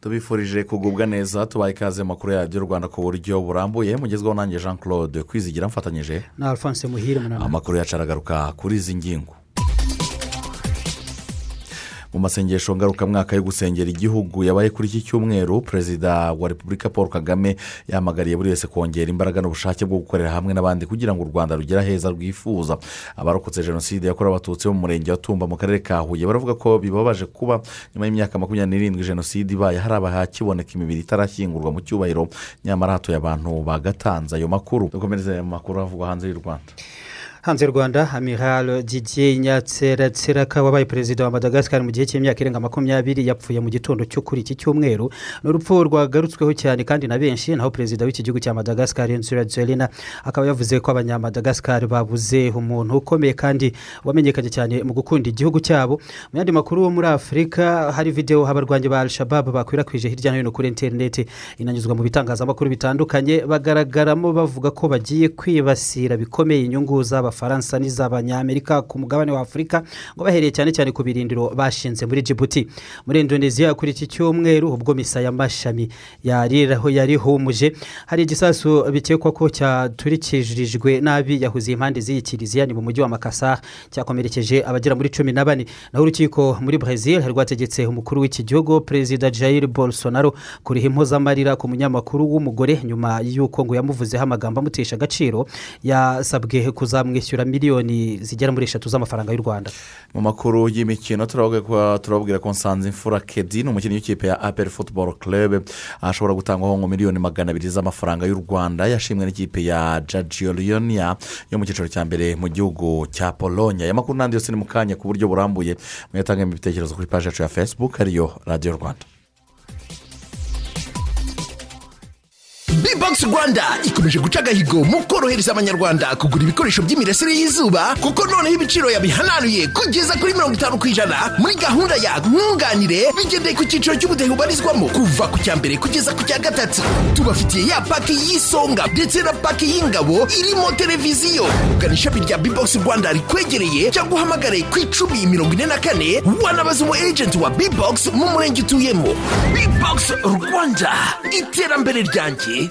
Tubifurije kugubwa neza tubaye ikaze makuru ya radiyo rwanda ku buryo burambuye. Mugezweho nanjye jean claude kwizigira mfatanyije na alphonse muhire amakuru yacu aragaruka kuri izi ngingo. Mu masengesho ngarukamwaka yo gusengera igihugu yabaye kuri iki cyumweru perezida wa repubulika paul kagame yahamagariye buri wese kongera imbaraga n'ubushake bwo gukorera hamwe n'abandi kugira ngo u rwanda rugere aheza rwifuza. Abarokotse jenoside yakorewe abatutsi bo mu murenge wa tumba mu karere ka huye baravuga ko bibabaje kuba nyuma y'imyaka makumyabiri n'irindwi jenoside ibaye hari abahakiboneka imibiri itarashyingurwa mu cyubahiro nyamara hatuye abantu bagatanze ayo makuru. Dukomereze ayo makuru avugwa hanze y'u rwanda. Hanze y'u rwanda amiral didier nyatseratsiraka wabaye perezida wa madagascar mu gihe cy'imyaka irenga makumyabiri yapfuye mu gitondo cyo kuri iki cyumweru. Ni urupfu rwagarutsweho cyane kandi na benshi naho perezida w'iki gihugu cya madagascar nzira akaba yavuze ko abanyamadagascar babuze umuntu ukomeye kandi wamenyekanye cyane mu gukunda igihugu cyabo. Mu yandi makuru muri afurika hari videwo abarwanyi ba al-shabab bakwirakwije hirya no hino kuri interineti inanyuzwa mu bitangazamakuru bitandukanye bagaragaramo bavuga ko bagiye kwibasira bikomeye inyungu z'aba z'abafaransa n'iz'abanyamerika ku mugabane wa afurika ngo bahereye cyane cyane ku birindiro bashinze muri jibuti muri indoneziya kuri iki cyumweru ubwo misa y'amashami yarihumuje hari igisasu bikekwa ko cyaturikirijwe nabi yahuze impande z'iyi kiliziya ni mu mujyi wa makasa cyakomerekeje abagera muri cumi na bane. Naho urukiko muri brezil rwategetse umukuru w'iki gihugu perezida jair bolsonaro kuriha impozamarira ku munyamakuru w'umugore nyuma y'uko ngo yamuvuzeho amagambo amutesha agaciro yasabwe kuzamwishyura miliyoni zigera muri eshatu z'amafaranga y'u rwanda. Mu makuru y'imikino turababwira ko nsanze imfura kedi ni umukinnyi w'ikipe ya aperi futuboro club ashobora gutangwaho ngo miliyoni magana abiri z'amafaranga y'u rwanda. Yashimwe n'ikipe ya jajiyoriyonia yo mu cyiciro cya mbere mu gihugu cya pologne aya makuru n'andi yose ni mu kanya ku buryo burambuye. Mwatangamo ibitekerezo kuri paji yacu ya facebook ariyo radiyo rwanda. Bibogisi rwanda. Ikomeje guca agahigo mu korohereza abanyarwanda kugura ibikoresho by'imirasire y'izuba kuko noneho ibiciro yabihananuye. Kugeza kuri mirongo itanu ku ijana muri gahunda ya nkunganire bigendeye ku cyiciro cy'ubudehe ubarizwamo kuva ku cya mbere kugeza ku cya gatatu. Tubafitiye ya paki y'isonga ndetse na paki y'ingabo irimo televiziyo. Ugana ishami rya bibogisi rwanda rikwegereye cyangwa uhamagare ku icumi mirongo ine na kane wanabaza umu ejenti wa bibogisi mu murenge utuyemo. Bibogisi rwanda. Iterambere ryanjye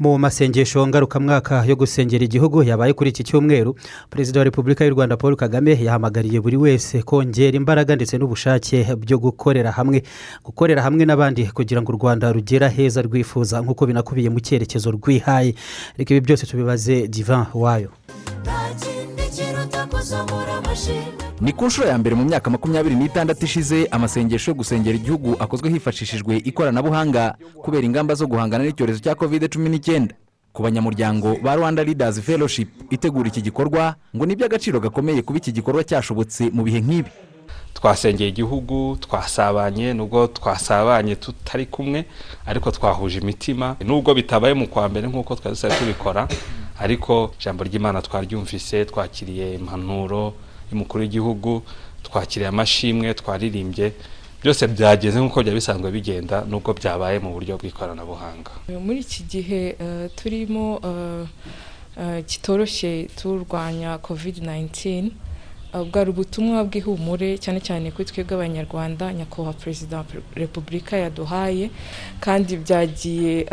Mu masengesho ngarukamwaka yo gusengera igihugu yabaye kuri iki cyumweru perezida wa repubulika y'u rwanda paul kagame yahamagariye buri wese kongera imbaraga ndetse n'ubushake byo gukorera hamwe gukorera hamwe n'abandi kugira ngo u rwanda rugere aheza rwifuza nk'uko binakubiye mu cyerekezo rwihaye. Reka ibi byose tubibaze divan wayo. Ni ku nshuro ya mbere mu myaka makumyabiri n'itandatu ishize amasengesho yo gusengera igihugu akozwe hifashishijwe ikoranabuhanga kubera ingamba zo guhangana n'icyorezo cya kovide cumi n'icyenda. Ku banyamuryango ba rwanda leaders fellowship itegura iki gikorwa ngo ni iby'agaciro gakomeye kuba iki gikorwa cyashobotse mu bihe nk'ibi. Twasengeye igihugu twasabanye nubwo twasabanye tutari kumwe ariko twahuje imitima. Nubwo bitabaye mu kwa mbere nk'uko twari dusanzwe tubikora ariko ijambo ry'imana twaryumvise twakiriye impanuro y'umukuru w'igihugu twakiriye amashimwe twaririmbye byose byageze nk'uko byaba bisanzwe bigenda nubwo byabaye mu buryo bw'ikoranabuhanga. Muri iki gihe turimo kitoroshye turwanya kovide nayintini bwari ubutumwa bw'ihumure cyane cyane kuri twebwe abanyarwanda nyakubahwa perezida wa repubulika yaduhaye kandi byagiye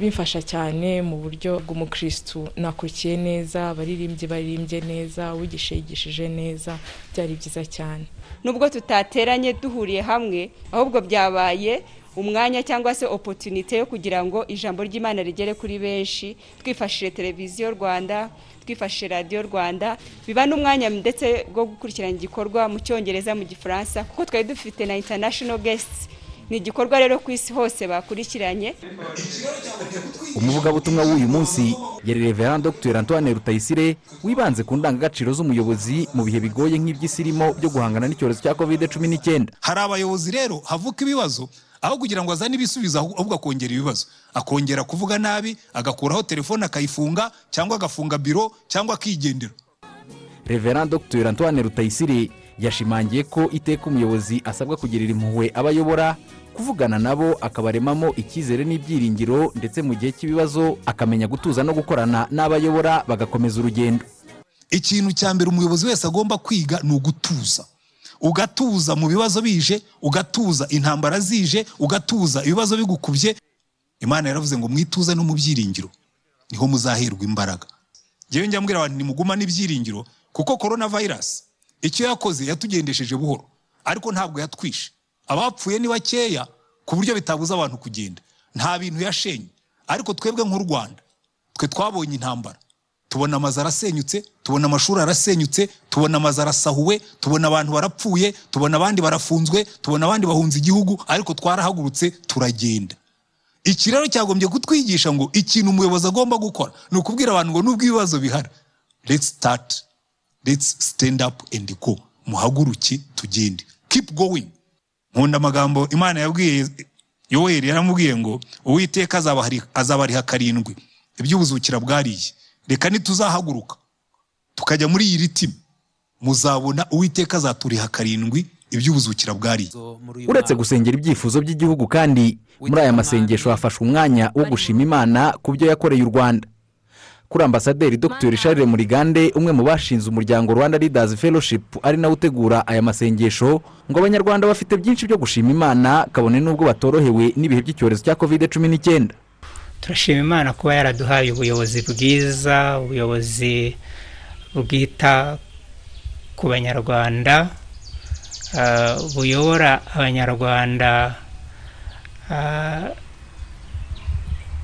bimfasha cyane mu buryo bw'umukirisitu nakurikiye neza abaririmbyi baririmbye neza uwigisha yigishije neza byari byiza cyane. Nubwo tutateranye duhuriye hamwe ahubwo byabaye umwanya cyangwa se opotunite yo kugira ngo ijambo ry'imana rigere kuri benshi twifashishije televiziyo rwanda twifashishije radiyo rwanda biba n'umwanya ndetse wo gukurikirana igikorwa mu cyongereza mu gifaransa kuko twari dufite na international guests ni igikorwa rero ku isi hose bakurikiranye. Umuvugabutumwa w'uyu munsi yari reverand dr antoine rutayisire wibanze ku ndangagaciro z'umuyobozi mu bihe bigoye nk'iby'isi irimo byo guhangana n'icyorezo cya covid cumi n'icyenda hari abayobozi rero havuka ibibazo aho kugira ngo azane ibisubizo ahubwo akongera ibibazo. Akongera kuvuga nabi agakuraho telefone akayifunga cyangwa agafunga biro cyangwa akigendera. Reverand dr antoine rutayisire yashimangiye ko iteka umuyobozi asabwa kugirira impuhwe abayobora kuvugana nabo akabaremamo icyizere n'ibyiringiro ndetse mu gihe cy'ibibazo akamenya gutuza no gukorana n'abayobora bagakomeza urugendo. Ikintu cya mbere umuyobozi wese agomba kwiga ni ugutuza. Ugatuza mu bibazo bije ugatuza intambara zije ugatuza ibibazo bigukubye. Imana yaravuze ngo mwituze no mu byiringiro ni ho muzaherwa imbaraga. Ngewe njya mbwira abantu nimugumane ibyiringiro kuko korona vayirasi icyo yakoze yatugendesheje buhoro ariko ntabwo yatwishe. Abapfuye ni bakeya ku buryo bitabuza abantu kugenda. Nta bintu yashenye. Ariko twebwe nk'u rwanda twe twabonye intambara. Tubona amazu arasenyutse tubona amashuri arasenyutse tubona amazu arasahuwe tubona abantu barapfuye tubona abandi barafunzwe tubona abandi bahunze igihugu ariko twarahagurutse turagenda. Iki rero cyagombye kutwigisha ngo ikintu umuyobozi agomba gukora ni ukubwira abantu ngo nubwo ibibazo bihari. Let's start. Let's stand up and go. Muhaguruke tugende. Keep going. Nkunda amagambo imana yabwiye yoweri yaramubwiye ngo uwiteka azabariha karindwi iby'ubuzukira bwariye. Reka ntituzahaguruka tukajya muri iyi ritime muzabona uwiteka azaturiha karindwi iby'ubuzukira bwariye. Uretse gusengera ibyifuzo by'igihugu kandi muri aya masengesho hafashwe umwanya wo gushima imana ku byo yakoreye u rwanda. Kuri ambasaderi dr. Charles murigande umwe mu bashinze umuryango rwanda leaders fellowship ari nawe utegura aya masengesho. Ngo abanyarwanda bafite byinshi byo gushima imana kabone n'ubwo batorohewe n'ibihe by'icyorezo cya covid cumi n'icyenda. Turashima imana kuba yaraduhaye ubuyobozi bwiza ubuyobozi bwita ku banyarwanda buyobora abanyarwanda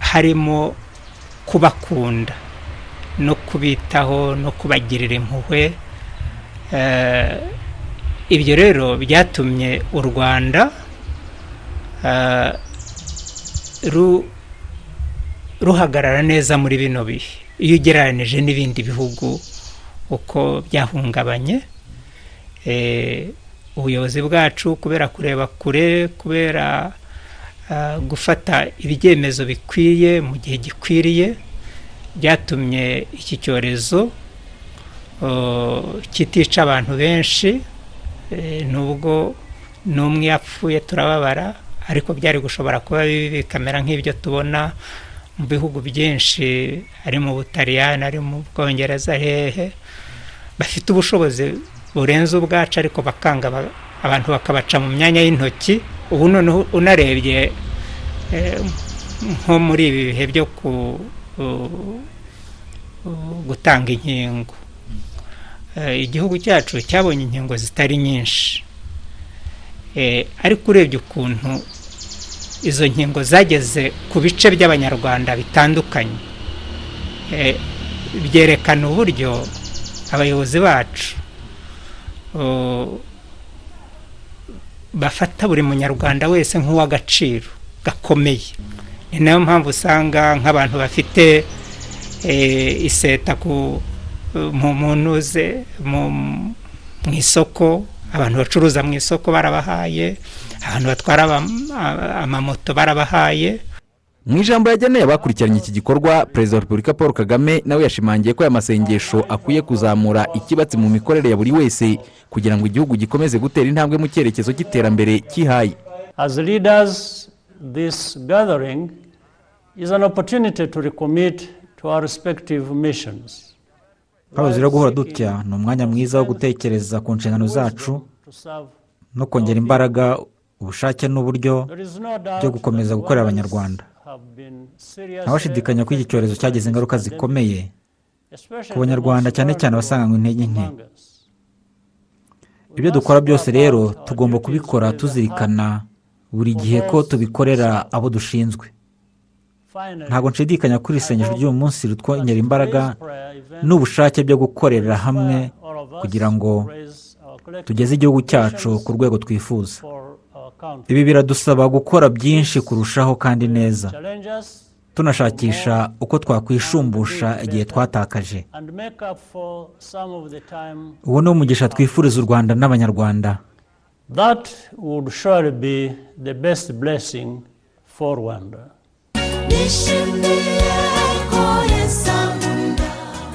harimo kubakunda. No kubitaho no kubagirira impuhwe ibyo rero byatumye u rwanda ruhagarara neza muri bino bihe. Iyo ugereranije n'ibindi bihugu uko byahungabanye ubuyobozi bwacu kubera kureba kure kubera gufata ibyemezo bikwiye mu gihe gikwiriye byatumye iki cyorezo kitica abantu benshi nubwo n'umwe yapfuye turababara ariko byari gushobora kuba bikamera nk'ibyo tubona mu bihugu byinshi ari mu butaliyani ari mu bwongereza hehe. Bafite ubushobozi burenze ubwacu ariko bakanga abantu bakabaca mu myanya y'intoki. Ubu noneho unarebye nko muri ibi bihe byo gutanga inkingo. Igihugu cyacu cyabonye inkingo zitari nyinshi. Ariko urebye ukuntu izo nkingo zageze ku bice by'abanyarwanda bitandukanye. Byerekana uburyo abayobozi bacu bafata buri munyarwanda wese nk'uw'agaciro gakomeye. Ni na yo mpamvu usanga nk'abantu bafite iseta mu ntuze mu isoko abantu bacuruza mu isoko barabahaye abantu batwara amamoto barabahaye. Mu ijambo yageneye abakurikiranye iki gikorwa perezida wa repubulika paul kagame nawe yashimangiye ko aya masengesho akwiye kuzamura ikibatsi mu mikorere ya buri wese kugira ngo igihugu gikomeze gutera intambwe mu cyerekezo cy'iterambere leaders this gathering is an opportunity to recommit to our respective missions. Rero guhora dutya ni umwanya mwiza wo gutekereza ku nshingano zacu no kongera imbaraga ubushake n'uburyo byo gukomeza gukorera abanyarwanda. ntawashidikanya ko iki cyorezo cyagize ingaruka zikomeye ku banyarwanda cyane cyane abasanganywe intege nke. ibyo dukora byose rero tugomba kubikora tuzirikana buri gihe ko tubikorera abo dushinzwe. Ntabwo nshidikanya kuri iri sengesho ry'uyu munsi ritwongera imbaraga n'ubushake byo gukorera hamwe kugira ngo tugeze igihugu cyacu ku rwego twifuza. Ibi biradusaba gukora byinshi kurushaho kandi neza. Tunashakisha uko twakwishumbusha igihe twatakaje. Uwo ni umugisha twifuriza u rwanda n'abanyarwanda. That would surely be the best blessing for Rwanda.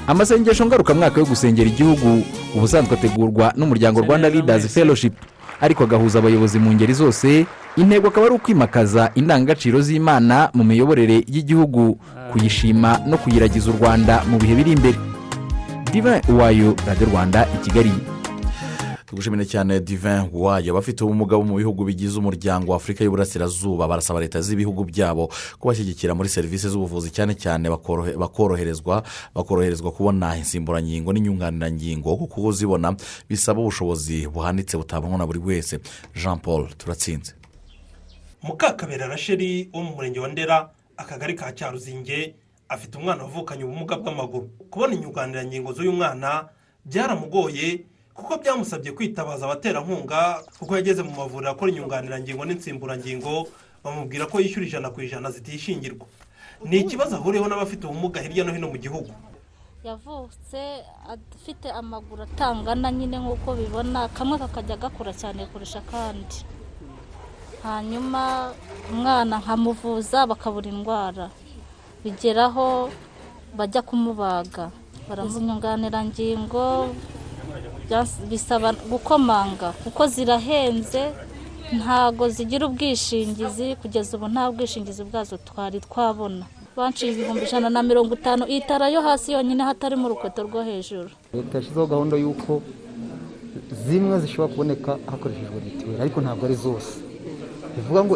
amasengesho ngarukamwaka yo gusengera igihugu ubusanzwe ategurwa n'umuryango rwanda leaders fellowship. Ariko agahuza abayobozi mu ngeri zose intego akaba ari ukwimakaza indangagaciro z'imana mu miyoborere y'igihugu kuyishima no kuyiragiza u rwanda mu bihe biri imbere. Diva wayo radiyo rwanda i kigali. Tugushimire cyane divin wayo abafite ubumuga bo mu bihugu bigize umuryango wa afurika y'uburasirazuba barasaba leta z'ibihugu byabo kubashyigikira muri serivisi z'ubuvuzi cyane cyane bakorohe- bakoroherezwa bakoroherezwa kubona insimburangingo n'inyunganirangingo. Kuko kuzibona bisaba ubushobozi buhanitse butabonwa na buri wese. Jean paul turatsinze. Mukakabera rasheli wo mu murenge wa ndera akagari ka cyaruzinge afite umwana wavukanye ubumuga bw'amaguru. Kubona inyunganirangingo z'uyu mwana byaramugoye kuko byamusabye kwitabaza abaterankunga kuko yageze mu mavuriro akora inyunganirangingo n'insimburangingo bamubwira ko yishyura ijana ku ijana zitishingirwa ni ikibazo ahuriyeho n'abafite ubumuga hirya no hino mu gihugu. Yavutse afite amaguru atangana nyine nk'uko bibona kamwe kakajya gakura cyane kurusha akandi. Hanyuma umwana nkamuvuza bakabura indwara. Bigeraho bajya kumubaga. Baramunyunganirangingo bisaba gukomanga. Kuko zirahenze ntago zigira ubwishingizi kugeza ubu nta bwishingizi bwazo twari twabona. Banciye ibihumbi ijana na mirongo itanu itara yo hasi yonyine hatarimo urukweto rwo hejuru. Leta yashyizeho gahunda y'uko zimwe zishobora kuboneka hakoreshejwe mituweli ariko ntabwo ari zose. Bivuga ngo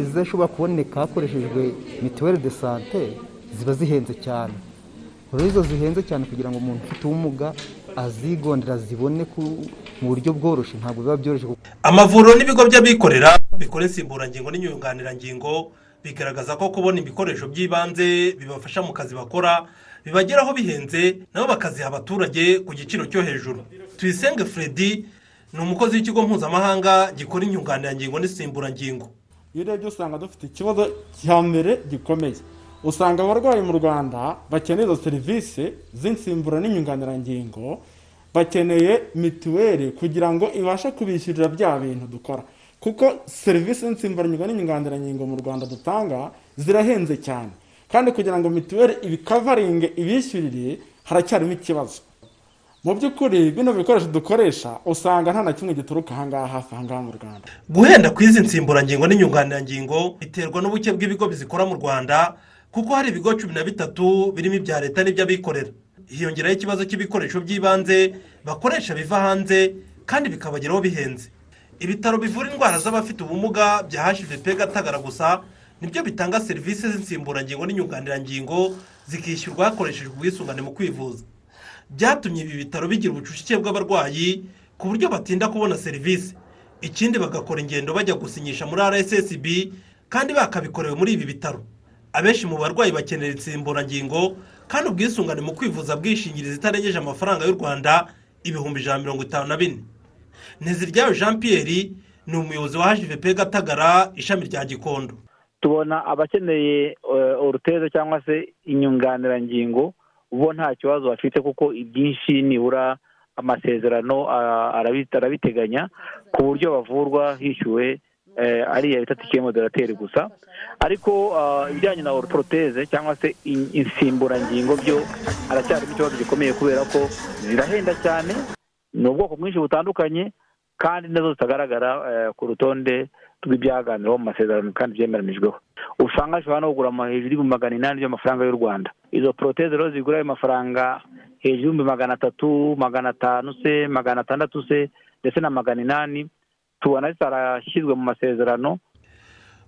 izidashobora kuboneka hakoreshejwe mituweli de sante ziba zihenze cyane. Rero izo zihenze cyane kugira ngo umuntu ufite ubumuga azigondera zibone ku- mu buryo bworoshye ntabwo biba byoroshye kuko amavuriro n'ibigo by'abikorera bikora insimburangingo n'inyunganirangingo bigaragaza ko kubona ibikoresho by'ibanze bibafasha mu kazi bakora bibageraho bihenze nabo bakaziha abaturage ku giciro cyo hejuru. Tuyisenge Freddy ni umukozi w'ikigo mpuzamahanga gikora inyunganirangingo n'insimburangingo iyo urebye usanga dufite ikibazo cya mbere gikomeye. Usanga abarwayi mu rwanda bakeneye izo serivisi z'insimbura n'inyunganirangingo bakeneye mituweli kugira ngo ibashe kubishyurira bya bintu dukora. Kuko serivisi z'insimburangingo n'inyunganirangingo mu rwanda dutanga zirahenze cyane. Kandi kugira ngo mituweli ibikavaringe ibishyurire haracyarimo ikibazo. Mu by'ukuri bino bikoresho dukoresha usanga nta na kimwe gituruka ahangaha hafi ahangaha mu rwanda. Guhenda ku izi nsimburangingo n'inyunganirangingo biterwa n'ubuke bw'ibigo bizikora mu rwanda kuko hari ibigo cumi na bitatu birimo ibya leta n'iby'abikorera. Hiyongeraho ikibazo cy'ibikoresho by'ibanze bakoresha biva hanze kandi bikabageraho bihenze. Ibitaro bivura indwara z'abafite ubumuga bya hvp gatagara gusa ni byo bitanga serivisi z'insimburangingo n'inyunganirangingo zikishyurwa hakoreshejwe ubwisungane mu kwivuza. Byatumye ibi bitaro bigira ubucucike bw'abarwayi ku buryo batinda kubona serivisi. Ikindi bagakora ingendo bajya gusinyisha muri rssb kandi bakabikorewe muri ibi bitaro. Abenshi mu barwayi bakenera insimburangingo kandi ubwisungane mu kwivuza bwishingiriza itarengeje amafaranga y'u rwanda ibihumbi ijana na mirongo itanu na bine. Ntiziryayo jean pierre ni umuyobozi wa hvp gatagara ishami rya gikondo. Tubona abakeneye eh, uruteza cyangwa se inyunganirangingo bo nta kibazo bafite kuko ibyinshi nibura amasezerano ah, arabi- arabiteganya ku buryo bavurwa hishyuwe eh, ari iya leta tikiye moderateri gusa ariko ibijyanye na orutoteze cyangwa se in- insimburangingo byo haracyarimo ikibazo gikomeye kubera ko zirahenda cyane ni ubwoko bwinshi butandukanye kandi na zo zitagaragara ku rutonde rw'ibyaganiriweho mu masezerano kandi byemeranijweho usanga zishobora no kugura hejuru y'ibihumbi magana inani by'amafaranga y'u rwanda izo poroteze rero zigura ayo mafaranga hejuru y'ibihumbi magana atatu magana atanu se magana atandatu se ndetse na magana inani tubona zitarashyizwe mu masezerano.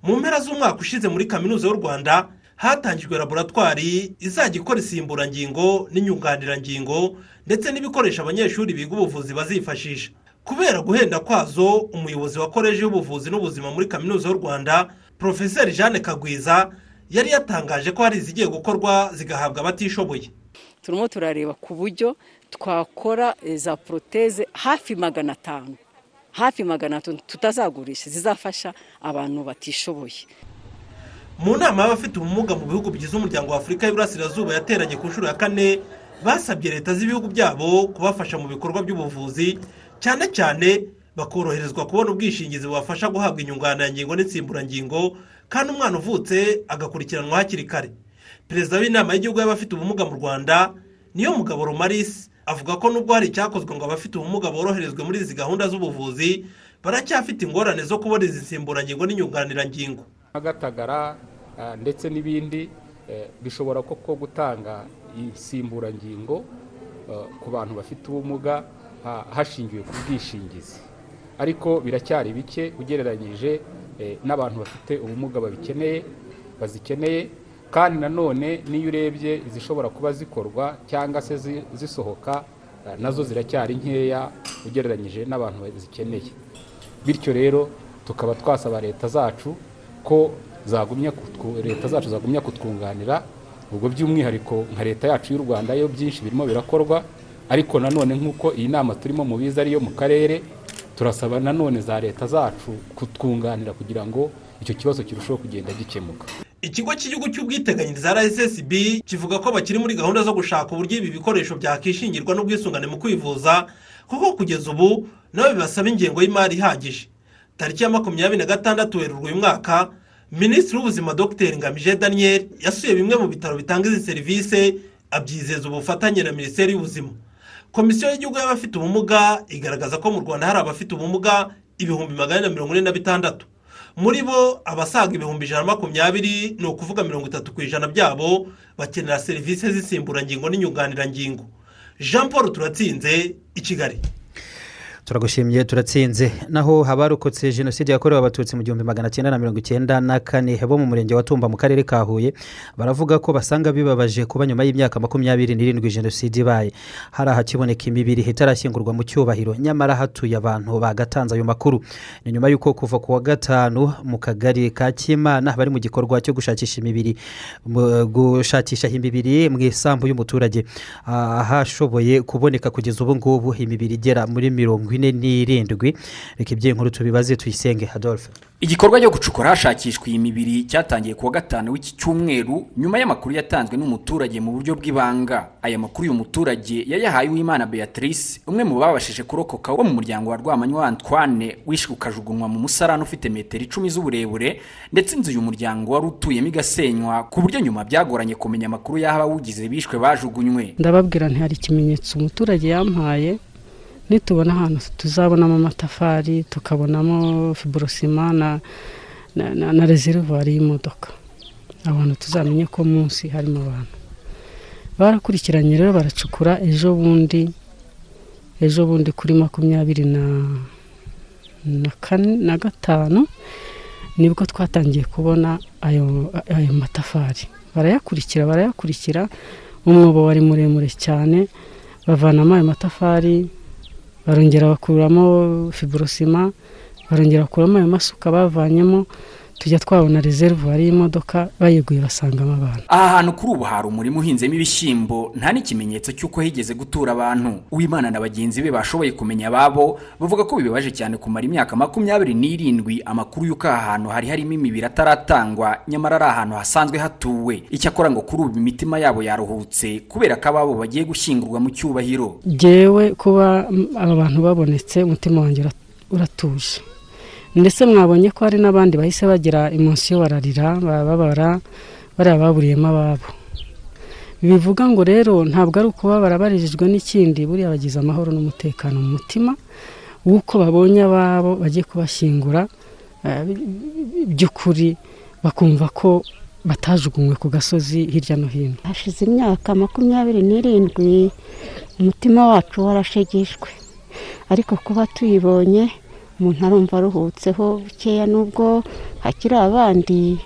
Mu mpera z'umwaka ushize muri kaminuza y'u rwanda hatangijwe laboratwari izajya ikora insimburangingo n'inyunganirangingo ndetse n'ibikoresho abanyeshuri biga ubuvuzi bazifashisha. Kubera guhenda kwazo umuyobozi wa koleji y'ubuvuzi n'ubuzima muri kaminuza y'u rwanda porofeseri jeanne kagwiza yari yatangaje ko hari izigiye gukorwa zigahabwa abatishoboye. Turimo turareba ku buryo twakora za poroteze hafi magana atanu. Hafi magana tutazagurisha zizafasha abantu batishoboye. Mu nama y'abafite ubumuga mu bihugu bigize umuryango wa afurika y'iburasirazuba yateranye ku nshuro ya kane basabye leta z'ibihugu byabo kubafasha mu bikorwa by'ubuvuzi cyane cyane bakoroherezwa kubona ubwishingizi bubafasha guhabwa inyunganirangingo n'insimburangingo kandi umwana uvutse agakurikiranwa hakiri kare. Perezida w'inama y'igihugu y'abafite ubumuga mu rwanda niyo mugabo romarisi avuga ko nubwo hari icyakozwe ngo abafite ubumuga boroherezwe muri izi gahunda z'ubuvuzi baracyafite ingorane zo kubona izi nsimburangingo n'inyunganirangingo. Nk'agatagara ndetse n'ibindi bishobora koko gutanga insimburangingo ku bantu bafite ubumuga hashingiwe ku bwishingizi. Ariko biracyari bike ugereranyije n'abantu bafite ubumuga babikeneye bazikeneye kandi nanone n'iyo urebye izishobora kuba zikorwa cyangwa se zisohoka na zo ziracyari nkeya ugereranyije n'abantu bazikeneye. Bityo rero tukaba twasaba leta zacu ko leta zacu zagumya kutwunganira ubwo by'umwihariko nka leta yacu y'u rwanda yo byinshi birimo birakorwa ariko nanone nk'uko iyi nama turimo mu biza ariyo mu karere turasaba nanone za leta zacu kutwunganira kugira ngo icyo kibazo kirusheho kugenda gikemuka. Ikigo cy'igihugu cy'ubwiteganyirize rssb kivuga ko bakiri muri gahunda zo gushaka uburyo ibi bikoresho byakishingirwa n'ubwisungane mu kwivuza kuko kugeza ubu nabo bibasaba ingengo y'imari ihagije. Tariki ya makumyabiri na gatandatu werurwe uyu mwaka minisitiri w'ubuzima dr. Ngamije daniel yasuye bimwe mu bitaro bitanga izi serivisi abyizeza ubufatanye na minisiteri y'ubuzima. Komisiyo y'igihugu y'abafite ubumuga igaragaza ko mu rwanda hari abafite ubumuga ibihumbi magana na mirongo ine na bitandatu. Muri bo abasaga ibihumbi ijana na makumyabiri ni ukuvuga mirongo itatu ku ijana byabo bakenera serivisi z'insimburangingo n'inyunganirangingo jean paul turatsinze i kigali. Turagushimiye turatsinze. Naho abarokotse jenoside yakorewe abatutsi mu gihumbi magana cyenda na mirongo icyenda na kane bo mu murenge wa tumba mu karere ka huye baravuga ko basanga bibabaje kuba nyuma y'imyaka makumyabiri n'irindwi jenoside ibaye. Hari ahakiboneka imibiri itarashyingurwa mu cyubahiro nyamara hatuye abantu bagatanze ayo makuru. Ni nyuma y'uko kuva ku wa gatanu mu kagari ka kimana bari mu gikorwa cyo gushakisha imibiri gushakisha imibiri mu isambu y'umuturage. Ahashoboye kuboneka kugeza ubu ngubu imibiri igera muri mirongo ine n'irindwi. Reka ibyo nkuru tubibaze tuyisenge adolphe. Igikorwa cyo gucukura hashakishwa iyi mibiri cyatangiye ku wa gatanu w'iki cyumweru nyuma y'amakuru yatanzwe n'umuturage mu buryo bw'ibanga. Aya makuru uyu muturage yayahaye uwimana beatrice umwe mu babashije kurokoka wo mu muryango wa rwamanywa antoine wishwe ukajugunywa mu musarani ufite metero icumi z'uburebure ndetse inzu uyu muryango wari utuyemo igasenywa ku buryo nyuma byagoranye kumenya amakuru y'aho abawugize bishwe bajugunywe. Ndababwira ntihari ikimenyetso umuturage yampaye nitubona ahantu tuzabonamo amatafari tukabonamo fiborosima na na rezerivare y'imodoka. Abantu tuzamenye ko munsi harimo abantu. Barakurikiranye rero baracukura ejo bundi ejo bundi kuri makumyabiri na gatanu ni bwo twatangiye kubona ayo matafari. Barayakurikira barayakurikira umwobo wari muremure cyane bavanamo ayo matafari barongera bakuramo fiborosima barongera bakuramo ayo masuka bavanyemo tujya twabona rezerivare y'imodoka bayiguye basangamo abantu. Aha hantu kuri ubu hari umurima uhinzemo ibishyimbo nta n'ikimenyetso cy'uko higeze gutura abantu. Uwimana na bagenzi be bashoboye kumenya ababo bavuga ko bibabaje cyane kumara imyaka makumyabiri n'irindwi amakuru y'uko aha hantu hari harimo imibiri ataratangwa nyamara ari ahantu hasanzwe hatuwe. Icyakora ngo kuri ubu imitima yabo yaruhutse kubera ko ababo bagiye gushyingurwa mu cyubahiro. Ngewe kuba aba bantu babonetse umutima wanjye uratuje. Ndetse mwabonye ko hari n'abandi bahise bagira imunsiyo bararira bababara bariya baburiyemo ababo. Bivuga ngo rero ntabwo ari ukuba barabarijijwe n'ikindi buriya bagize amahoro n'umutekano mu mutima w'uko babonye ababo bagiye kubashyingura by'ukuri bakumva ko batajugunywe ku gasozi hirya no hino. Hashize imyaka makumyabiri n'irindwi umutima wacu warashegeshwe. Ariko kuba tuyibonye umuntu arumva aruhutseho bukeya n'ubwo hakiri abandi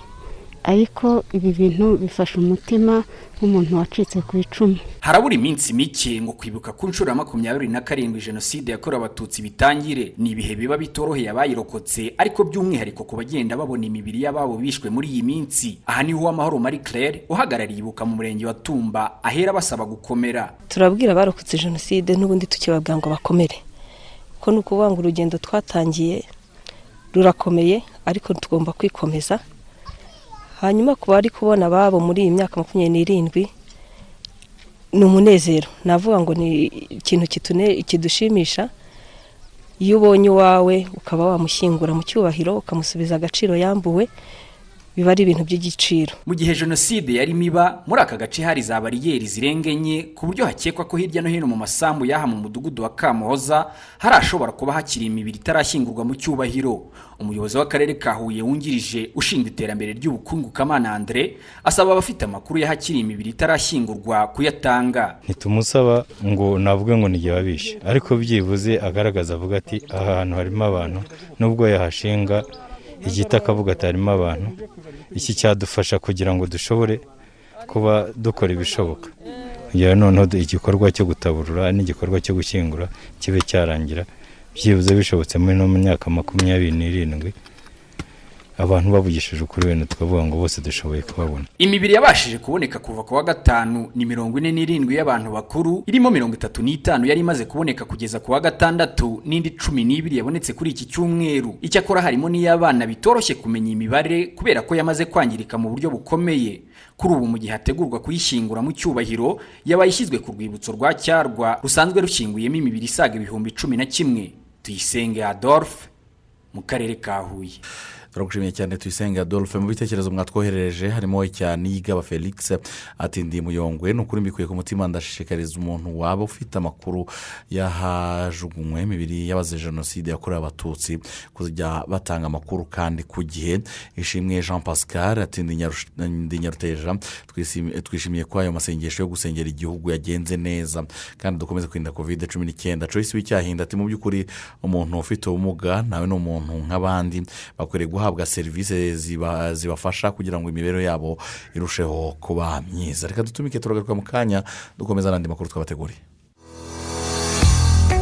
ariko ibi bintu bifasha umutima nk'umuntu wacitse ku icumu. Harabura iminsi mike ngo kwibuka ku nshuro ya makumyabiri na karindwi jenoside yakorewe abatutsi bitangire. Ni ibihe biba bitoroheye abayirokotse? Ariko by'umwihariko ku bagenda babona imibiri y'ababo bishwe muri iyi minsi. Aha ni ho uwamahoro marie claire uhagarariye ibuka mu murenge wa tumba ahera basaba gukomera. Turabwira abarokotse jenoside n'ubundi tukibabwira ngo bakomere. ko ni ukuvuga ngo urugendo twatangiye rurakomeye ariko tugomba kwikomeza. Hanyuma ku bari kubona ababo muri iyi myaka makumyabiri n'irindwi ni umunezero. Navuga ngo ni ikintu kidushimisha. Iyo ubonye uwawe ukaba wamushyingura mu cyubahiro ukamusubiza agaciro yambuwe biba ari ibintu by'igiciro. Mu gihe jenoside yarimo iba muri aka gace hari za bariyeri zirenga enye ku buryo hakekwa ko hirya no hino mu masambu y'aha mu mudugudu wa kamuhoza hari ashobora kuba hakiri imibiri itarashyingurwa mu cyubahiro. Umuyobozi w'akarere ka huye wungirije ushinzwe iterambere ry'ubukungu kamana andre asaba abafite amakuru y'ahakiri imibiri itarashyingurwa kuyatanga. Ntitumusaba ngo navuge ngo n'igihe babishe ariko byibuze agaragaza avuga ati aha hantu harimo abantu nubwo yahashinga igiti akavuga ati harimo abantu. Iki cyadufasha kugira ngo dushobore kuba dukora ibishoboka. Kugira noneho igikorwa cyo gutaburura n'igikorwa cyo gushyingura kibe cyarangira byibuze bishobotse muri no myaka makumyabiri n'irindwi abantu bavugishije ukuri wenda tukavuga ngo bose dushoboye kubabona. Imibiri yabashije kuboneka kuva ku wa gatanu ni mirongo ine n'irindwi y'abantu bakuru irimo mirongo itatu n'itanu yari imaze kuboneka kugeza ku wa gatandatu n'indi cumi n'ibiri yabonetse kuri iki cyumweru. Icyakora harimo n'iy'abana bitoroshye kumenya imibare kubera ko yamaze kwangirika mu buryo bukomeye. Kuri ubu mu gihe hategurwa kuyishyingura mu cyubahiro yabaye ishyizwe ku rwibutso rwa cyarwa rusanzwe rushyinguyemo imibiri isaga ibihumbi cumi na kimwe. Tuyisenge adolphe mu karere ka huye. Turagushimiye cyane tuyisenge adolphe mu bitekerezo mwatwoherereje harimo cyane yigaba felix ati ndi muyongwe. Ni ukuri mbikuye ku mutima ndashishikariza umuntu waba ufite amakuru y'ahajugunywe imibiri y'abazize jenoside yakorewe abatutsi kujya batanga amakuru kandi ku gihe. Ishimwe jean pascal ati ndi nyaruteja. Twishimiye ko ayo masengesho yo gusengera igihugu yagenze neza kandi dukomeze kwirinda kovide cumi n'icyenda. Joyce w'icyahinda ati mu by'ukuri umuntu ufite ubumuga nawe ni umuntu nk'abandi. Bakwiriye guhabwa serivisi zibafasha kugira ngo imibereho yabo irusheho kuba myiza. Reka dutumike turagaruka mu kanya dukomeza n'andi makuru twabateguriye.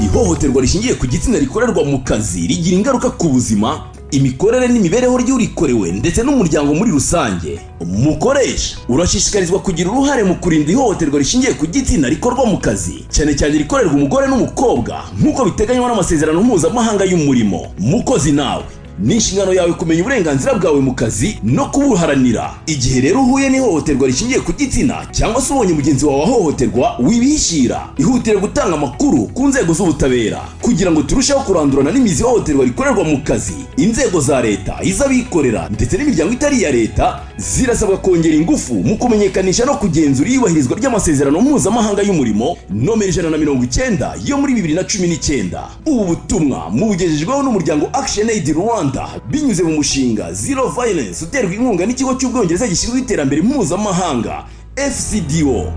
Ihohoterwa rishingiye ku gitsina rikorerwa mu kazi rigira ingaruka ku buzima imikorere n'imibereho ry'urikorewe ndetse n'umuryango muri rusange. Mukoresha. Urashishikarizwa kugira uruhare mu kurinda ihohoterwa rishingiye ku gitsina rikorwa mu kazi. Cyane cyane rikorerwa umugore n'umukobwa nk'uko biteganywa n'amasezerano mpuzamahanga y'umurimo. Mukozi nawe. Ni inshingano yawe kumenya uburenganzira bwawe mu kazi no kubuharanira. Igihe rero uhuye n'ihohoterwa rishingiye ku gitsina cyangwa se ubonye mugenzi wawe ahohoterwa wibishyira. Ihutire gutanga amakuru ku nzego z'ubutabera kugira ngo turusheho kurandurana n'imizi ihohoterwa rikorerwa mu kazi. Inzego za leta iz'abikorera ndetse n'imiryango itari iya leta zirasabwa kongera ingufu mu kumenyekanisha no kugenzura iyubahirizwa ry'amasezerano mpuzamahanga y'umurimo nomero ijana na mirongo icyenda yo muri bibiri na cumi n'icyenda. Ubu butumwa mubugejejweho n'umuryango action aid rwanda. Binyuze mu mushinga zero violence uterwa inkunga n'ikigo cy'ubwongereza gishinzwe iterambere mpuzamahanga fcdo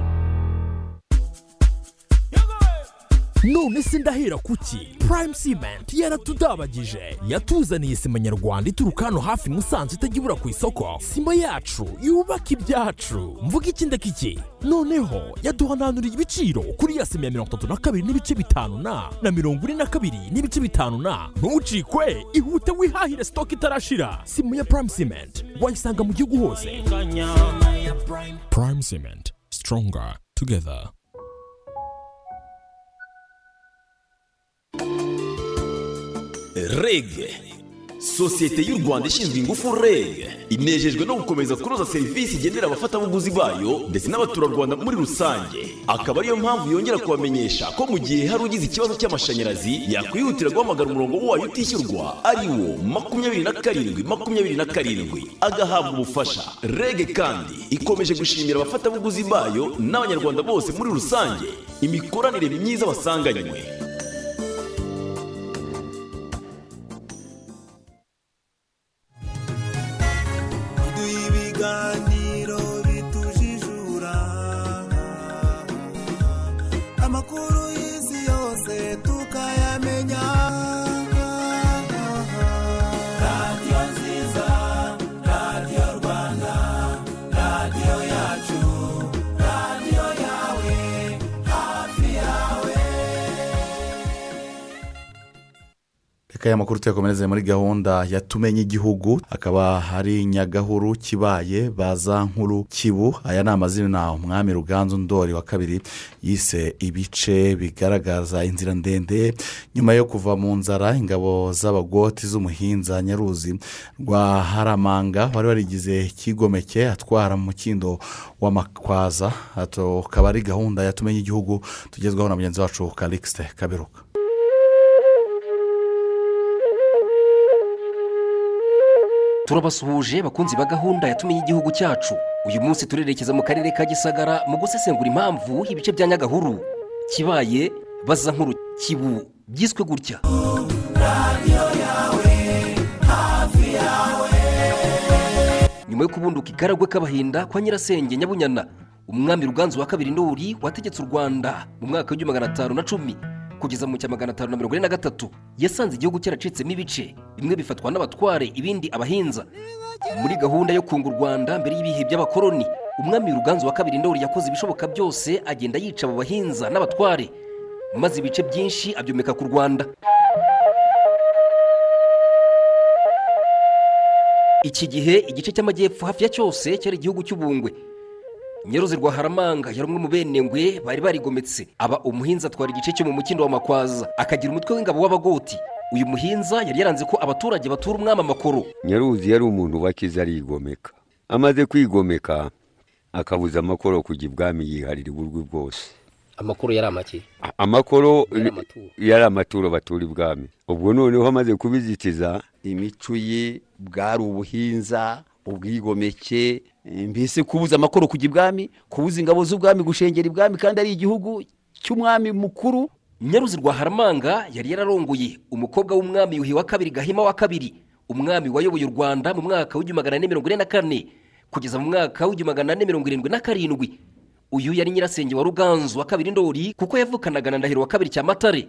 none se ndahera kuki? Prime cement yaratudabagije. Yatuzaniye sima nyarwanda ituruka hano hafi musanze itajya ibura ku isoko. Sima yacu yubaka ibyacu. Mvuga iki ndakiki noneho yaduhananuriye ibiciro kuri ya sima ya mirongo itatu na kabiri n'ibice bitanu na. Na mirongo ine na kabiri n'ibice bitanu na. Ntucikwe ihute wihahire sitoke itarashira. Sima ya prime cement wayisanga mu gihugu hose. Prime cement stronger together. Rege sosiyete y'u rwanda ishinzwe ingufu rege inejejwe no gukomeza kunoza serivisi igenera abafatabuguzi bayo ndetse n'abaturarwanda muri rusange. Akaba ariyo mpamvu yongera kubamenyesha ko mu gihe hari ugize ikibazo cy'amashanyarazi yakwihutira guhamagara umurongo wayo utishyurwa. Ari wo? Makumyabiri na karindwi makumyabiri na karindwi. Agahabwa ubufasha. Rege kandi ikomeje gushimira abafatabuguzi bayo n'abanyarwanda bose muri rusange. Imikoranire myiza basanganywe. Reka aya makuru tuyakomereze muri gahunda ya tumenye igihugu akaba hari nyagahuru kibaye baza nkuru kibu. Aya ni amazina umwami ruganzu ndori wa kabiri yise ibice bigaragaza inzira ndende. Nyuma yo kuva mu nzara ingabo z'abagoti z'umuhinza nyaruzi rwa haramanga wari warigize kigomeke atwara mu mukindo w'amakwaza akaba ari gahunda ya tumenye igihugu tugezwaho na mugenzi wacu karikisite kaberuka turabasuhuje bakunzi ba gahunda yatumenye igihugu cyacu. Uyu munsi turerekeza mu karere ka gisagara mu gusesengura impamvu ibice bya nyagahuru. Kibaye baza nkuru kibu. Byiswe gutya. Nyuma yo kubunduka ikaragwe k'abahinda kwa nyirasenge nyabunyana umwami ruganzu wa kabiri ndori wategetse u rwanda mu mwaka w'igihumbi magana atanu na cumi. Kugeza mu cya magana atanu na mirongo ine na gatatu yasanze igihugu cyaracitsemo ibice bimwe bifatwa n'abatware ibindi abahinza. Muri gahunda yo kunga u rwanda mbere y'ibihe by'abakoloni umwami ruganzu wa kabiri ndori yakoze ibishoboka byose agenda yica abo bahinza n'abatware. Maze ibice byinshi abyomeka ku rwanda. Iki gihe igice cy'amajyepfo hafi ya cyose cyari igihugu cy'ubungwe. Nyaruzi rwa haramanga yari umwe mu bene ngwe bari barigometse. Aba umuhinza atwara igice cyo mu mukindo wa makwaza. Akagira umutwe w'ingabo w'abagoti. Uyu muhinza yari yaranze ko abaturage batura umwami amakoro. Nyaruzi yari umuntu wakize arigomeka. Amaze kwigomeka akabuza amakoro kujya ibwami yiharira uburwi bwose. Amakuru yari amaki amakoro yari amaturo. batura ibwami. Ubwo noneho amaze kubizitiza imico ye bwari ubuhinza ubwigomeke mbese kubuza amakoro kujya ibwami kubuza ingabo z'ubwami gushengera ibwami kandi ari igihugu cy'umwami mukuru. Nyaruzi rwa haramanga yari yararongoye umukobwa w'umwami yuhi wa kabiri gahima wa kabiri umwami wayoboye u rwanda mu mwaka w'igihumbi magana ane mirongo ine na kane kugeza mu mwaka w'igihumbi magana ane mirongo irindwi na karindwi. Uyu yari nyirasenge wa ruganzu wa kabiri ndori kuko yavukanaga na ndahiro wa kabiri cyamatare.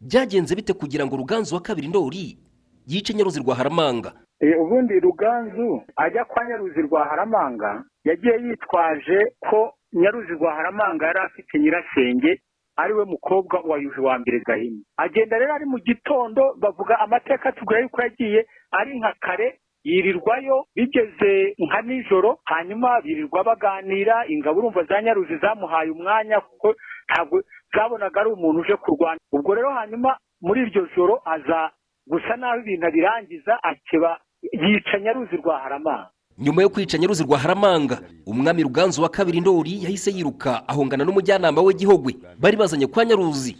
Byagenze bite kugira ngo ruganzu wa kabiri ndori yice nyaruzi rwa haramanga? Ubundi ruganzu ajya kwa nyaruzi rwa haramanga yagiye yitwaje ko nyaruzi rwa haramanga yari afite nyirasenge ari we mukobwa wa yuhi wa mbere gahima. Agenda rero ari mu gitondo bavuga amateka tubwira yuko yagiye ari nka kare yirirwayo bigeze nka nijoro hanyuma birirwa baganira ingabo urumva za nyaruzi zamuhaye umwanya kuko ntabwo zabonaga ari umuntu uje kurwanya ubwo rero hanyuma muri iryo joro aza gusa naho ibintu abirangiza akeba yica nyaruzi rwa haramanga. Nyuma yo kwica nyaruzi rwa haramanga umwami ruganzu wa kabiri ndori yahise yiruka ahongana n'umujyanama we gihogwe bari bazanye kwa nyaruzi.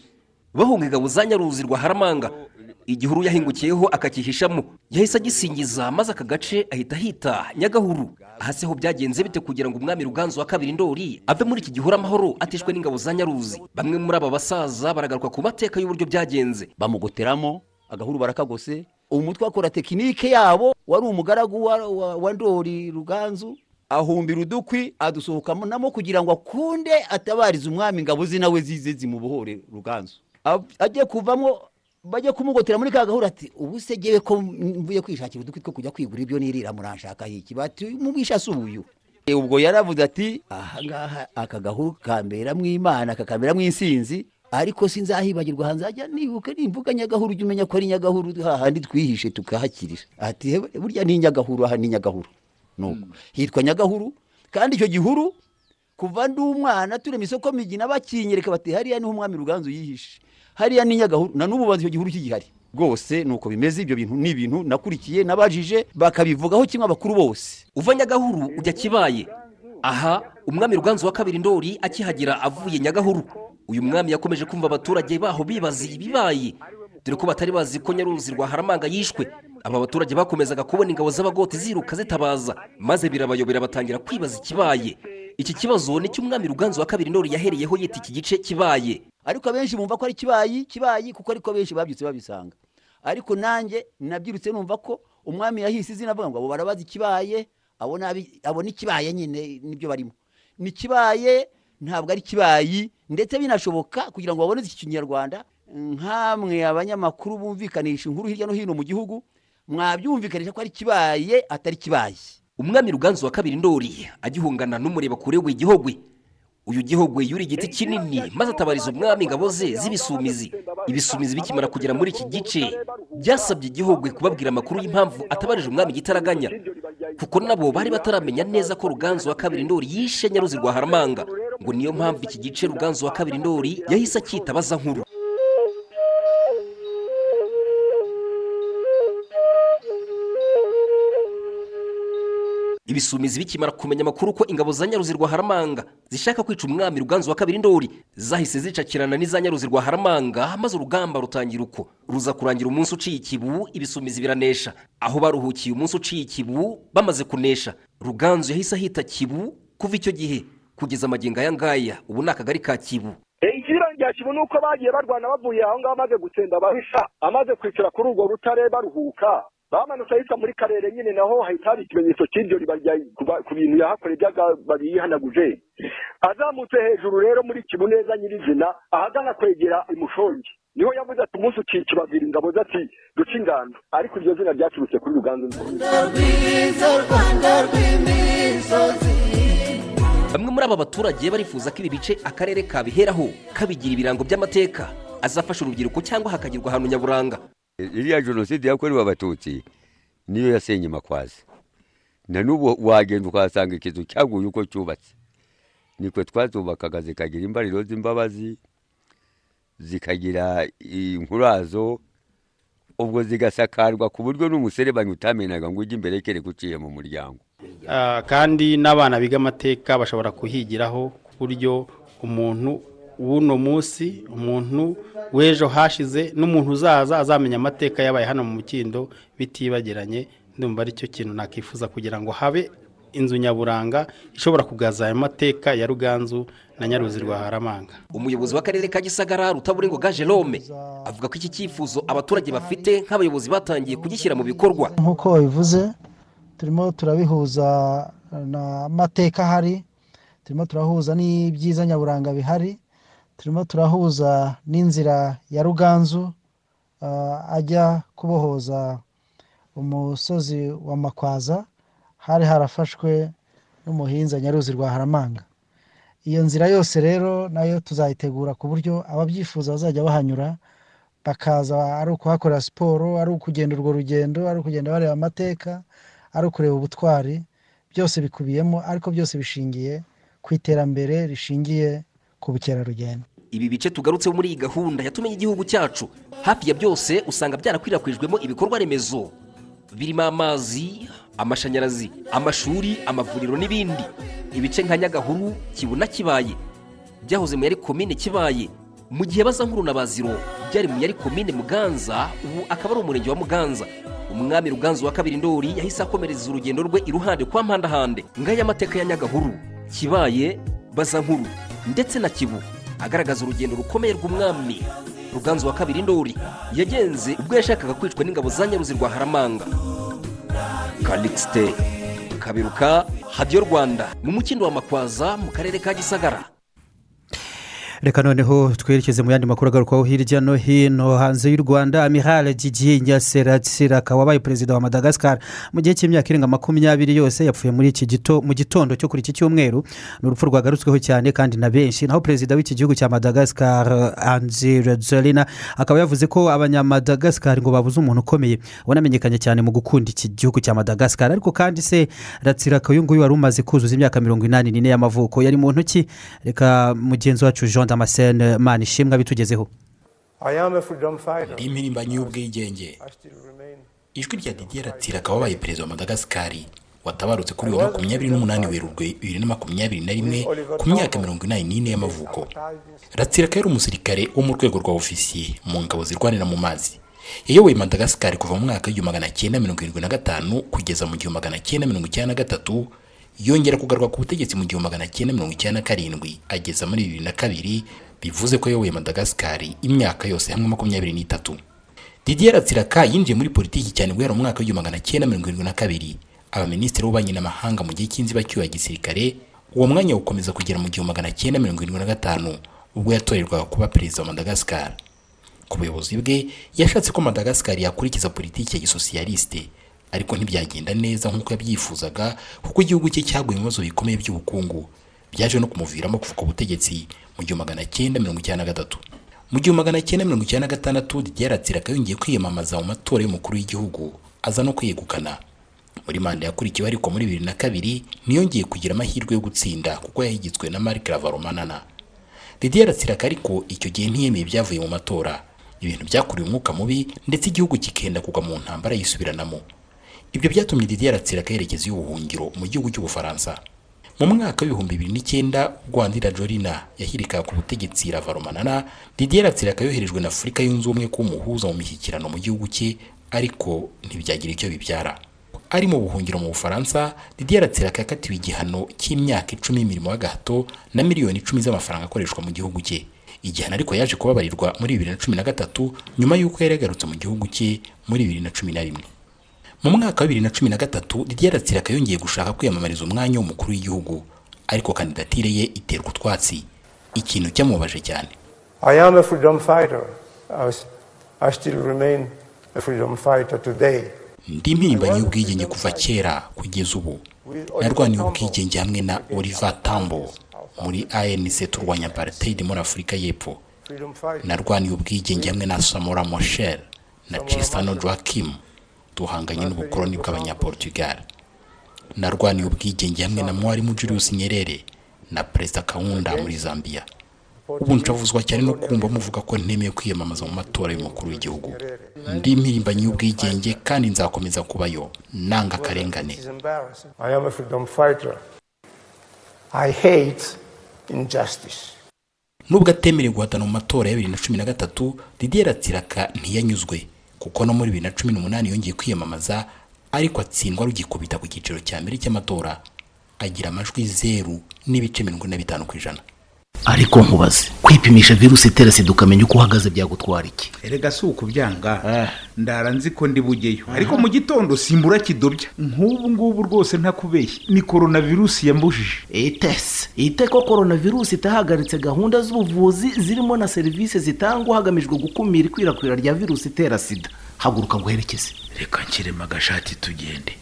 Bahunga ingabo za nyaruzi rwa haramanga. Igihuru yahingukiyeho akakihishamo yahise agisingiza maze aka gace ahita ahita nyagahuru. Hasi ho byagenze bite kugira ngo umwami ruganzu wa kabiri ndori ave muri iki gihuru amahoro atishwe n'ingabo za nyaruzi? Bamwe muri aba basaza baragaruka ku mateka y'uburyo byagenze. Bamugoteramo agahuru barakagose umutwe akora tekinike yabo wari umugaragu wa, ndori ruganzu ahumbira udukwi adusohokamo namo kugira ngo akunde atabarize umwami ingabo ze nawe zize zimubohore ruganzu. Ajye kuvamo bajya kumugotera muri ka gahuru ati ubu se ngewe ko mvuye kwishakira udukwi two kujya kwigura ibyo nirira muranshaka hiki bati mubwisha si uyu ubwo yaravuze ati ahangaha aka gahuru kamberamo imana kakaberamo insinzi. Ariko sinzahibagirwa hanzajya nibuka nimvuga nyagahuru ujya umenya ko ari nyagahuru hahandi twihishe tukahakirira ati burya ni nyagahuru aha ni nyagahuru. Nuko hitwa nyagahuru kandi icyo gihuru kuva ndi umwana turema isoko migina bakinyereka bati hariya ni ho umwami ruganzu yihishe. Hariya ni nyagahuru. Na n'ubu bazi icyo gihuru kigihari. Rwose ni uko bimeze ibyo bintu ni ibintu nakurikiye nabajije bakabivugaho kimwe abakuru bose. Uva nyagahuru ujya kibaye. Aha umwami ruganzu wa kabiri ndori akihagera avuye nyagahuru. Uyu mwami yakomeje kumva abaturage baho bibaza ibibaye dore ko batari bazi ko nyaruzi rwa haramanga yishwe. Aba baturage bakomezaga kubona ingabo z'abagoti ziruka zitabaza maze birabayobera batangira kwibaza ikibaye. Iki kibazo ni cy'umwami ruganzu wa kabiri ndori yahereyeho yita iki gice kibaye? Ariko abenshi bumva ko ari kibayi kibayi kuko ariko benshi babyutse babisanga. Ariko nanjye nabyirutse numva ko umwami yahise izina avuga ngo abo barabazi ikibaye abo ni ikibaye nyine ni byo barimo. Ni kibaye ntabwo ari kibayi ndetse binashoboka kugira ngo baboneze iki kinyarwanda. Nk'amwe abanyamakuru bumvikanisha inkuru hirya no hino mu gihugu mwabyumvikanisha ko ari kibaye atari kibaye. Umwami ruganzu wa kabiri ndori agihungana n'umureba kure w'igihogwe. Uyu gihogwe yuri igiti kinini maze atabariza umwami ingabo ze z'ibisumizi. Ibisumizi bikimara kugera muri iki gice byasabye igihugu kubabwira amakuru y'impamvu atabarije umwami gitaraganya kuko nabo bari bataramenya neza ko ruganzu wa kabiri ndori yishe nyaruzi rwa haramanga ngo niyo mpamvu iki gice ruganzu wa kabiri ndori yahise akita baza nkuru. Ibisumizi bikimara kumenya amakuru ko ingabo za nyaruzi rwa haramanga zishaka kwica umwami ruganzu wa kabiri ndori zahise zicakirana n'iza nyaruzi rwa haramanga maze urugamba rutangira uko. Ruza kurangira umunsi uciye ikibu ibisumizi biranesha. Aho baruhukiye umunsi uciye ikibu bamaze kunesha. Ruganzu yahise ahita kibu kuva icyo gihe. Kugeza amagingo aya ngaya ubu ni akagari ka kibu. Ikiriro rya kibu ni uko bagiye barwana bavuye aho ngaho amaze gutsemba abahisha amaze kwicara kuri urwo rutare baruhuka. Bamanutse ahitwa muri karere nyine naho hahita hari ikimenyetso cy'iryo riba ku bintu yahakoreye by'agababi yihanaguje azamutse hejuru rero muri kibu neza nyirizina ahagana kwegera imushongi ni ho yavuze ati umunsi uciye ikibabwira ingabo ze ati duce ingando. Ariko iryo zina ryaturutse kuri ruganzu rwiza rwanda rw'imisozi. Bamwe muri aba baturage barifuza ko ibi bice akarere kabiheraho kabigira ibirango by'amateka. Azafasha urubyiruko cyangwa hakagirwa ahantu nyaburanga. Iriya jenoside yakorewe abatutsi niyo yasenye makwazi na n'ubu wagenda ukahasanga ikizu cyaguye uko cyubatse. Nitwe twazubakaga zikagira imbariro z'imbabazi zikagira inkurazo ubwo zigasakarwa ku buryo n'umuserebanyi utamenaga ngo ujye imbere kereka uciye mu muryango. Kandi n'abana biga amateka bashobora kuhigiraho ku buryo umuntu w'uno munsi umuntu w'ejo hashize n'umuntu uzaza azamenya amateka yabaye hano mu mukindo bitibagiranye ndumva ari cyo kintu nakifuza kugira ngo habe inzu nyaburanga ishobora kugaza ayo mateka ya ruganzu na nyaruzi rwa haramanga. Umuyobozi w'akarere ka gisagara rutaburengoga jerome avuga ko iki cyifuzo abaturage bafite nk'abayobozi batangiye kugishyira mu bikorwa. Nk'uko babivuze turimo turabihuza n'amateka ahari turimo turahuza n'ibyiza nyaburanga bihari turimo turahuza n'inzira ya ruganzu ajya kubohoza umusozi wa makwaza hari harafashwe n'umuhinza nyaruzi rwa haramanga iyo nzira yose rero na yo tuzayitegura ku buryo ababyifuza bazajya bahanyura bakaza ari ukuhakorera siporo ari ukugenda urwo rugendo ari ukugenda bareba amateka ari ukureba ubutwari byose bikubiyemo ariko byose bishingiye ku iterambere rishingiye ku bukerarugendo. Ibi bice tugarutseho muri iyi gahunda yatumye igihugu cyacu hafi ya byose usanga byarakwirakwijwemo ibikorwa remezo birimo amazi amashanyarazi amashuri amavuriro n'ibindi. Ibice nka nyagahuru kibuna kibaye byahoze mu yari komine kibaye. Mu gihe baza nkuru na baziro byari mu yari komine muganza ubu akaba ari umurenge wa muganza. Umwami ruganzu wa kabiri ndori yahise akomereza urugendo rwe iruhande kwa mpandahande. Ngaya amateka ya nyagahuru kibaye baza nkuru ndetse na kibu. Agaragaza urugendo rukomeye rw'umwami ruganzu wa kabiri ndori yagenze ubwo yashakaga kwicwa n'ingabo za nyaruzi rwa haramanga. Karikisite kabiruka hadiyo rwanda. Mu mukindo wa makwaza mu karere ka gisagara. Reka noneho twerekeze mu yandi makuru agarukwaho hirya no hino. Hanze y'u rwanda amihara gigiye nyaseratsiraka wabaye perezida wa madagascar mu gihe cy'imyaka irenga makumyabiri yose yapfuye muri iki gito mu gitondo cyo kuri iki cyumweru. Ni urupfu rwagarutsweho cyane kandi na benshi. Naho perezida w'iki gihugu cya madagascar anzira zorina akaba yavuze ko abanyamadagasikari ngo babuze umuntu ukomeye. Wanamenyekanye cyane mu gukunda iki gihugu cya madagascar. Ariko kandi se ratsiraka uyu nguyu wari umaze kuzuza imyaka mirongo inani n'ine y'amavuko. Yari mu ntoki. Reka mugenzi wacu jean damascene mani ishimwe bitugezeho ndi impirimbanyi y'ubwigenge. Ijwi rya didier ratsiraka wabaye perezida wa madagasikari watabarutse kuri wa makumyabiri n'umunani werurwe bibiri na makumyabiri na rimwe ku myaka mirongo inani n'ine y'amavuko. Ratsiraka yari umusirikare wo mu rwego rwa ofisiye mu ngabo zirwanira mu mazi. Yayoboye madagasikari kuva mu mwaka w'igihumbi magana cyenda mirongo irindwi na gatanu kugeza mu gihumbi magana cyenda mirongo icyenda na gatatu yongera kugaruka ku butegetsi mu gihumbi magana cyenda mirongo icyenda na karindwi ageza muri bibiri na kabiri bivuze ko yayoboye madagasikari imyaka yose hamwe makumyabiri n'itatu. Didier ratsiraka yinjiye muri politiki cyane guhera mu mwaka w'igihumbi magana cyenda mirongo irindwi na kabiri. Abaminisitiri b'ububanyi n'amahanga mu gihe cy'inzibacyuho ya gisirikare uwo mwanya ukomeza kugera mu gihumbi magana cyenda mirongo irindwi na gatanu ubwo yatorerwaga kuba perezida wa madagasikari ku buyobozi bwe yashatse ko madagasikari yakurikiza politiki ya gisosiyalisite ariko ntibyagenda neza nk'uko yabyifuzaga kuko igihugu cye cyaguye mu bibazo bikomeye by'ubukungu. Byaje no kumuviramo kuva ku butegetsi mu gihumbi magana cyenda mirongo icyenda na gatatu. Mu gihumbi magana cyenda mirongo icyenda na gatandatu didier ratsiraka yongeye kwiyamamaza mu matora y'umukuru w'igihugu aza no kwegukana. Muri manda yakurikiwe ariko muri bibiri na kabiri ntiyongeye kugira amahirwe yo gutsinda kuko yahigitswe na marc lavaromanana didier ratsiraka ariko icyo gihe ntiyemeye ibyavuye mu matora. Ibintu byakuriye umwuka mubi ndetse igihugu kikenda kugwa mu ntambara yisubiranamo ibyo byatumye didier ratsiraka yerekeza y'ubuhungiro mu gihugu cy'ubufaransa mu mwaka w'ibihumbi bibiri n'icyenda ubwo Andira Jorina yahirikaga ku butegetsi Ravaromanana Didier Ratsiraka yoherejwe na Afurika yunze ubumwe kuba umuhuza mu mishyikirano mu gihugu cye ariko ntibyagira icyo bibyara. Ari mu buhungiro mu Bufaransa Didier Ratsiraka yakatiwe igihano cy'imyaka icumi y'imirimo y'agahato na miliyoni icumi z'amafaranga akoreshwa mu gihugu cye. Igihano ariko yaje kubabarirwa muri bibiri na cumi na gatatu nyuma y'uko yari yagarutse mu gihugu cye muri bibiri na cumi na rimwe. Mu mwaka wa bibiri na cumi na gatatu Didier Ratsiraka yongeye gushaka kwiyamamariza umwanya w'umukuru w'igihugu. Ariko kandidatire ye iterwa utwatsi. Ikintu cyamubabaje cyane. I am a freedom fighter. I, was, I still remain a freedom fighter today. ndi impirimbanyi y'ubwigenge kuva kera kugeza ubu. Narwaniye ubwigenge hamwe na Oliver Tambo muri ANC turwanya apartheid muri Afurika y'Epfo. Narwaniye ubwigenge hamwe na Samora Machel na Tristano Joaquim. Duhanganye n'ubukoloni bw'abanyaportugal. Narwaniye ubwigenge hamwe na mwarimu Julius Nyerere na perezida Kaunda muri Zambia. Ubu ncavuzwa cyane no kumva muvuga ko ntemeye kwiyamamaza mu matora y'umukuru w'igihugu. Ndi impirimbanyi y'ubwigenge kandi nzakomeza kubayo. Nanga akarengane. Nubwo atemerewe guhatana mu matora ya bibiri na cumi na gatatu Didier Ratsiraka ntiyanyuzwe. Kuko no muri bibiri na cumi n'umunani yongeye kwiyamamaza ariko atsindwa rugikubita ku cyiciro cya mbere cy'amatora agira amajwi zeru n'ibice mirongo ine na bitanu ku ijana. Ariko nkubaze kwipimisha virusi itera sida ukamenya uko uhagaze byagutwara iki? Erega si ukubyanga ndara nzi ko ndi bugeyo. Ariko mu gitondo simbura kidobya. Nk'ubu ngubu rwose ntakubeshye. Ni korona virusi yambujije itese ite ko korona virusi itahagaritse gahunda z'ubuvuzi zirimo na serivisi zitangwa hagamijwe gukumira ikwirakwira rya virusi itera sida. Haguruka nguherekeze reka nshyiremo agashati tugende.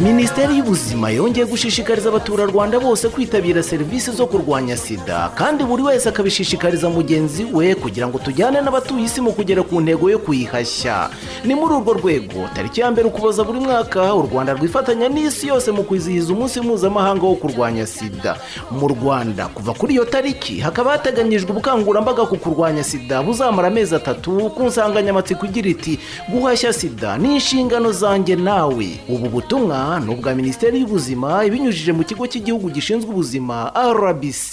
Minisiteri y'ubuzima yongeye gushishikariza abaturarwanda bose kwitabira serivisi zo kurwanya sida kandi buri wese akabishishikariza mugenzi we kugira ngo tujyane n'abatuye isi mu kugera ku ntego yo kuyihashya. Ni muri urwo rwego tariki ya mbere ukuboza buri mwaka u rwanda rwifatanya n'isi yose mu kwizihiza umunsi mpuzamahanga wo kurwanya sida. Mu rwanda kuva kuri iyo tariki hakaba hateganyijwe ubukangurambaga ku kurwanya sida buzamara amezi atatu ku nsanganyamatsiko igira iti guhashya sida ni inshingano zanjye nawe. Ubu butumwa ni ubwa minisiteri y'ubuzima ibinyujije mu kigo cy'igihugu gishinzwe ubuzima rbc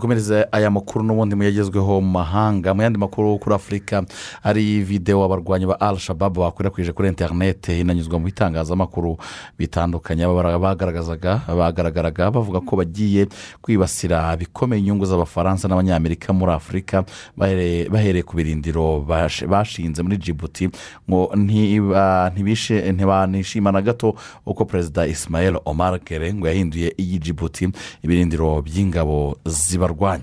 dukomereze aya makuru n'ubundi muyagezweho mu mahanga. Mu yandi makuru kuri afurika hari videwo abarwanyi ba al shababu bakwirakwije kuri interineti inanyuzwa mu bitangazamakuru bitandukanye. Bagaragazaga bagaragaraga bavuga ko bagiye kwibasira bikomeye inyungu z'abafaransa n'abanyamerika muri afurika bahereye ku birindiro bash- bashinze muri jibuti ngo ntibanishima na gato uko perezida ismael omar kere ngo yahinduye iyi jibuti ibirindiro by'ingabo zibarwanya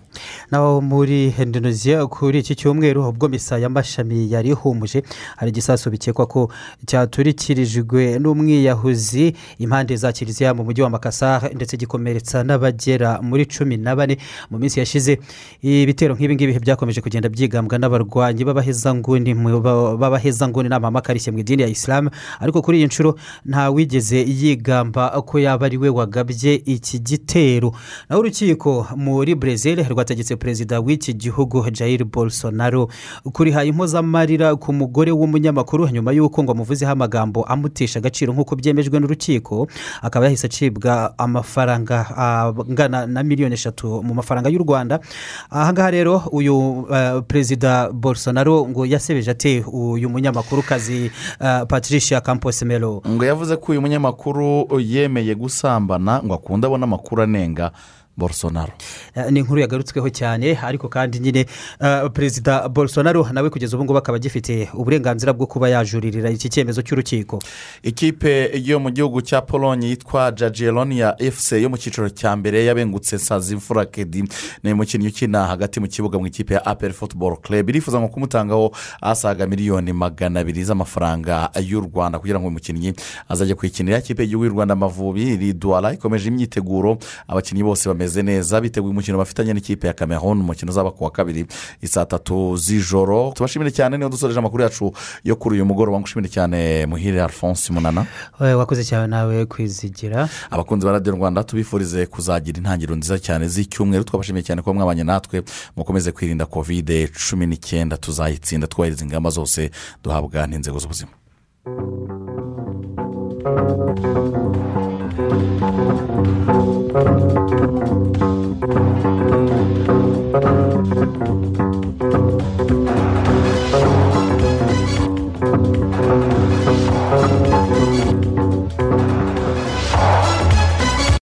naho muri indonesia kuri iki cyumweru ubwo misa y'amashami yari ihumuje hari igisasu bikekwa ko cyaturikirijwe n'umwiyahuzi impande za kiliziya mu mujyi wa makasar ndetse gikomeretsa n'abagera muri cumi na bane mu minsi yashize. Ibitero nk'ibi ngibi byakomeje kugenda byigambwa n'abarwanyi b'abahezanguni b'abahezanguni n'amahame akarishye mu idini ya isilamu ariko kuri iyi nshuro nta wigeze yigamba ko yaba ari we wagabye iki gitero. Naho urukiko muri brezil rwategetse perezida w'iki gihugu jair bolsonaro. Kuriha impozamarira ku mugore w'umunyamakuru nyuma y'uko ngo amuvuzeho amagambo amutesha agaciro nk'uko byemejwe n'urukiko akaba yahise acibwa amafaranga angana na miliyoni eshatu mu mafaranga y'u rwanda. Ahangaha rero uyu eh, perezida bolsonaro ngo yasebeje ate uyu munyamakurukazi eh, patricia campos melo ngo yavuze ko uyu munyamakuru yemeye gusambana ngo akunde abone amakuru anenga. Bolsonaro. Eh, ni inkuru yagarutsweho cyane ariko kandi nyine eh, perezida bolsonaro nawe kugeza ubu ngubu akaba agifite uburenganzira bwo kuba yajuririra iki cyemezo cy'urukiko. Ikipe yo mu gihugu cya polonye yitwa jagiellonia efuse yo mu cyiciro cya mbere yabengutse sazimfura kedi ni umukinnyi ukina hagati mu kibuga mu ikipe ya aperi futuboro club. Irifuza ngo kumutangaho asaga miliyoni magana abiri z'amafaranga y'u rwanda kugira ngo uyu mukinnyi azajye kuyikinira ikipe y'igihugu y'u rwanda amavubi riduwara ikomeje imyiteguro. Abakinnyi bose bameze bameze neza biteguye umukino bafitanye n'ikipe ya cameroon umukino uzaba ku wa kabiri isaa tatu z'ijoro. Tubashimire cyane niyo dusoreje amakuru yacu yo kuri uyu mugoroba. Ngushimire cyane muhire alphonse munana. Wakoze cyane nawe kwizigira. Abakunzi ba radiyo rwanda tubifurize kuzagira intangiriro nziza cyane z'icyumweru. Twabashimiye cyane kuba mwabanye natwe mukomeze kwirinda kovide cumi n'icyenda. Tuzayitsinda twubahiriza ingamba zose duhabwa n'inzego z'ubuzima. Thank you.